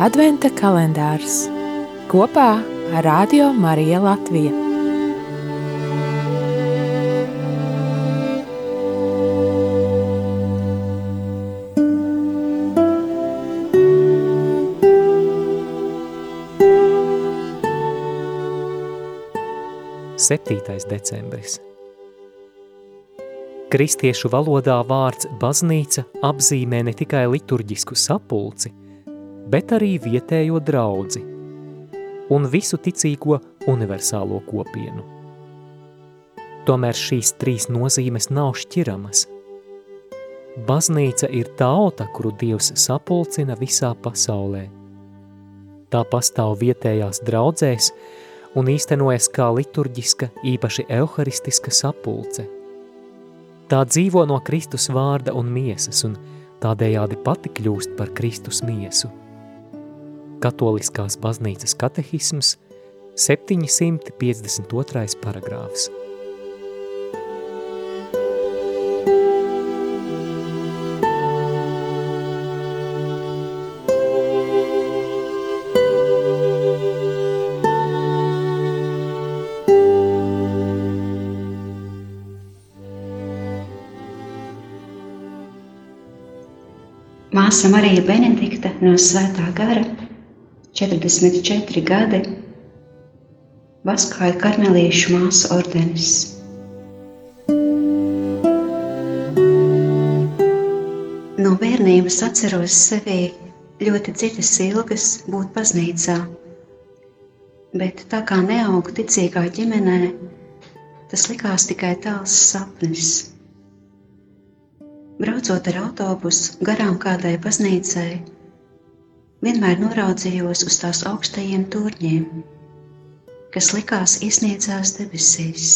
Adventa kalendārs kopā ar Radio Mariju Latviju. Septītais decembris. Kristiešu valodā vārds baznīca apzīmē ne tikai liturģisku sapulci, bet arī vietējo draudzi un visu ticīgo universālo kopienu. Tomēr šīs trīs nozīmes nav šķiramas. Baznīca ir tauta, kuru Dievs sapulcina visā pasaulē. Tā pastāv vietējās draudzēs un īstenojas kā liturģiska, īpaši euharistiska sapulce – Tā dzīvo no Kristus vārda un miesas, un tādējādi pati kļūst par Kristus miesu. Katoliskās baznīcas katehisms 752. paragrāfs. Māsa Marija Benedikta no Svētā gara 44 gadi Baskāja karmeliešu māsu ordenis. No bērnības atceros sevi ļoti dziļas ilgas būt baznīcā, bet tā kā neaugu ticīgā ģimenē, tas likās tikai tāls sapnis. Braucot ar autobusu garām kādai baznīcai, vienmēr noraudzījos uz tās augstajiem turņiem, kas likās iesniedzās debesīs,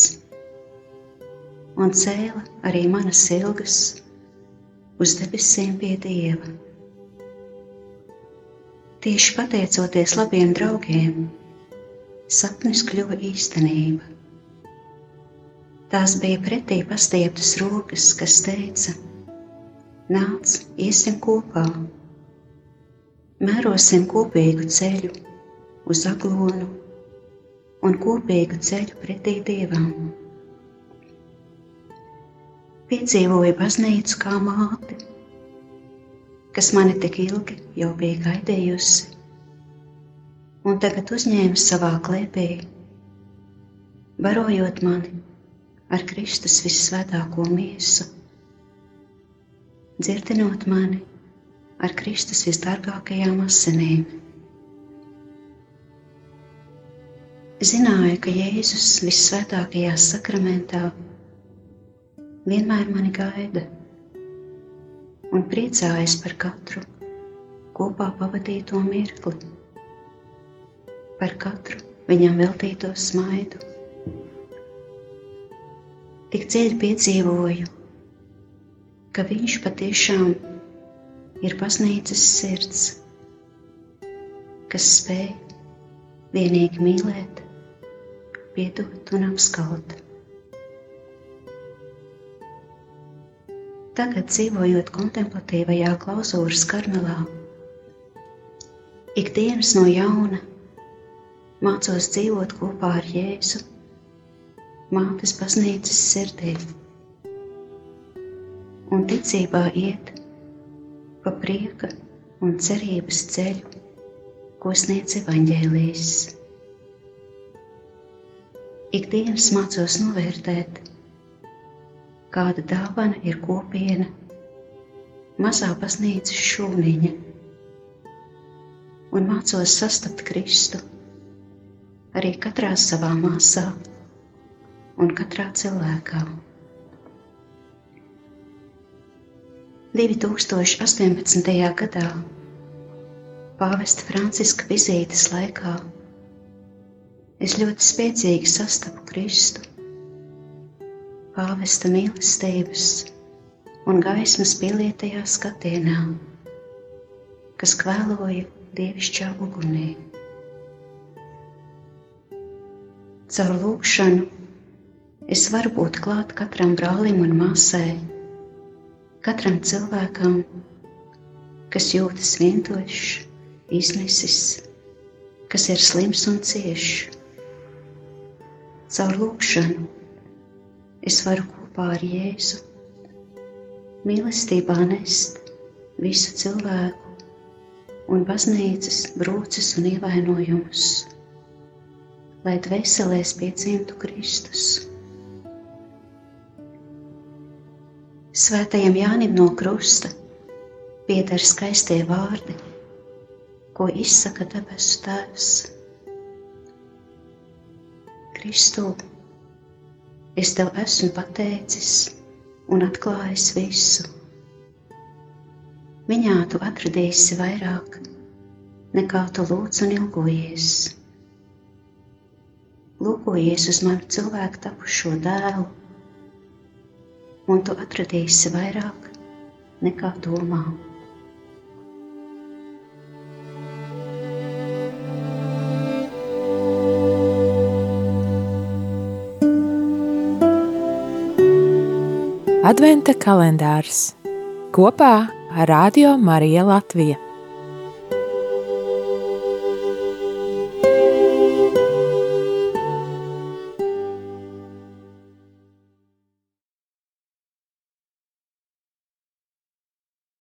un cēla arī manas ilgas uz debesīm pie Dieva. Tieši pateicoties labiem draugiem, sapnis kļuva īstenība. Tās bija pretī pastieptas rokas, kas teica – Nāc, iesim kopā, mērosim kopīgu ceļu uz aglonu un kopīgu ceļu pretī dievam. Piedzīvoju baznīcu kā māti, kas mani tik ilgi jau bija gaidījusi, un tagad uzņēma savā klēpī, barojot mani ar Kristus vissvētāko miesu dzirdinot mani ar Kristus visdārgākajām asinīm. Zināju, ka Jēzus vissvētākajā sakramentā vienmēr mani gaida un priecājas par katru kopā pavadīto mirkli, par katru viņam veltīto smaidu. Tik dziļi piedzīvoju ka viņš patiešām ir baznīcas sirds, kas spēj vienīgi mīlēt, piedot un apskalt. Tagad, dzīvojot kontemplatīvajā klauzūras karmelā, ikdienas no jauna mācos dzīvot kopā ar Jēzu, mātes baznīcas sirdī un ticībā iet pa prieka un cerības ceļu, ko sniedz evaņģēlijas. Ikdienas mācos novērtēt, kāda dāvana ir kopiena, mazā baznīcas šūniņa, un mācos sastapt Kristu arī katrā savā māsā un katrā cilvēkā. 2018. gadā Pāvesta Franciska vizītes laikā es ļoti spēcīgi sastapu Kristu, Pāvesta mīlestības un gaismas pielietajā skatienā, kas kvēloja dievišķā ugunī. Caur lūkšanu es varu būt klāt katram brālim un māsai, katram cilvēkam, kas jūtas vientuļš, izmisis, kas ir slims un ciešs. Caur lūkšanu es varu kopā ar Jēzu mīlestībā nest visu cilvēku un baznīcas brūces un ievainojumus, lai dvēselēs piedzimtu Kristus. Svētajam Jānim no krusta pieder skaistie vārdi, ko izsaka debesu Tēvs. Kristu, es tev esmu pateicis un atklājis visu. Viņā tu atradīsi vairāk nekā tu lūdz un ilgojies. Lūkojies uz manu cilvēku tapušo dēlu, un tu atradīsi vairāk nekā domā. Adventa kalendārs kopā ar Radio Mariju Latviju.